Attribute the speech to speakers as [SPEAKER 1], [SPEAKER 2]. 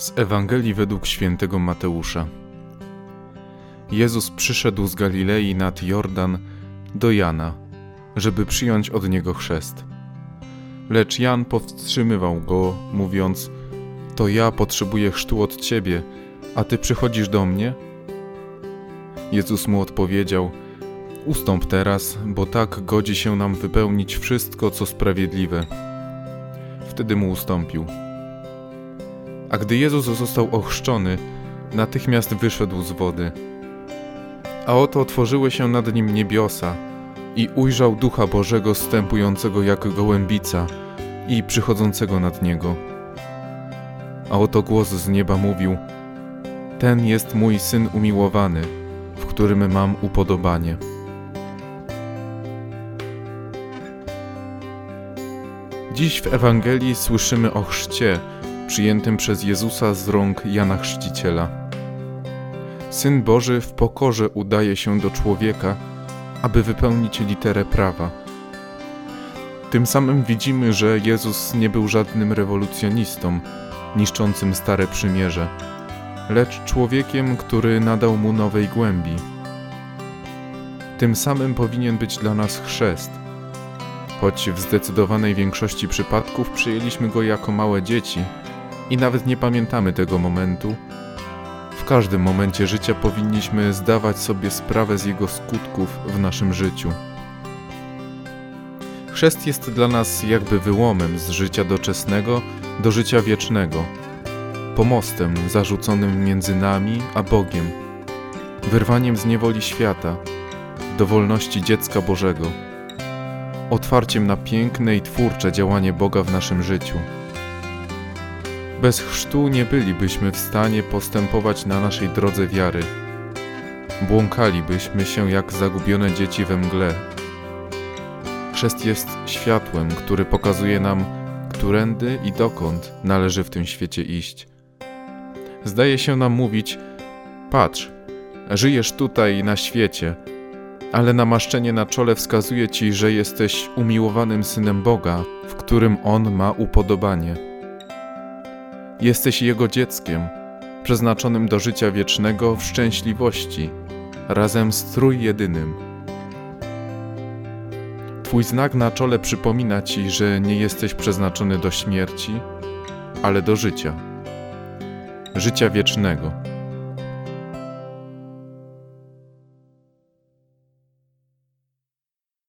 [SPEAKER 1] Z Ewangelii według świętego Mateusza. Jezus przyszedł z Galilei nad Jordan do Jana, żeby przyjąć od niego chrzest. Lecz Jan powstrzymywał go, mówiąc: To ja potrzebuję chrztu od ciebie, a ty przychodzisz do mnie? Jezus mu odpowiedział: Ustąp teraz, bo tak godzi się nam wypełnić wszystko, co sprawiedliwe. Wtedy mu ustąpił. A gdy Jezus został ochrzczony, natychmiast wyszedł z wody. A oto otworzyły się nad nim niebiosa i ujrzał Ducha Bożego stępującego jak gołębica i przychodzącego nad niego. A oto głos z nieba mówił: Ten jest mój syn umiłowany, w którym mam upodobanie. Dziś w Ewangelii słyszymy o chrzcie przyjętym przez Jezusa z rąk Jana Chrzciciela. Syn Boży w pokorze udaje się do człowieka, aby wypełnić literę prawa. Tym samym widzimy, że Jezus nie był żadnym rewolucjonistą, niszczącym stare przymierze, lecz człowiekiem, który nadał mu nowej głębi. Tym samym powinien być dla nas chrzest. Choć w zdecydowanej większości przypadków przyjęliśmy go jako małe dzieci i nawet nie pamiętamy tego momentu, w każdym momencie życia powinniśmy zdawać sobie sprawę z jego skutków w naszym życiu. Chrzest jest dla nas jakby wyłomem z życia doczesnego do życia wiecznego, pomostem zarzuconym między nami a Bogiem, wyrwaniem z niewoli świata, do wolności dziecka Bożego, otwarciem na piękne i twórcze działanie Boga w naszym życiu. Bez chrztu nie bylibyśmy w stanie postępować na naszej drodze wiary. Błąkalibyśmy się jak zagubione dzieci we mgle. Chrzest jest światłem, który pokazuje nam, którędy i dokąd należy w tym świecie iść. Zdaje się nam mówić: Patrz, żyjesz tutaj na świecie, ale namaszczenie na czole wskazuje ci, że jesteś umiłowanym synem Boga, w którym On ma upodobanie. Jesteś Jego dzieckiem, przeznaczonym do życia wiecznego w szczęśliwości, razem z Trójjedynym. Twój znak na czole przypomina Ci, że nie jesteś przeznaczony do śmierci, ale do życia. Życia wiecznego.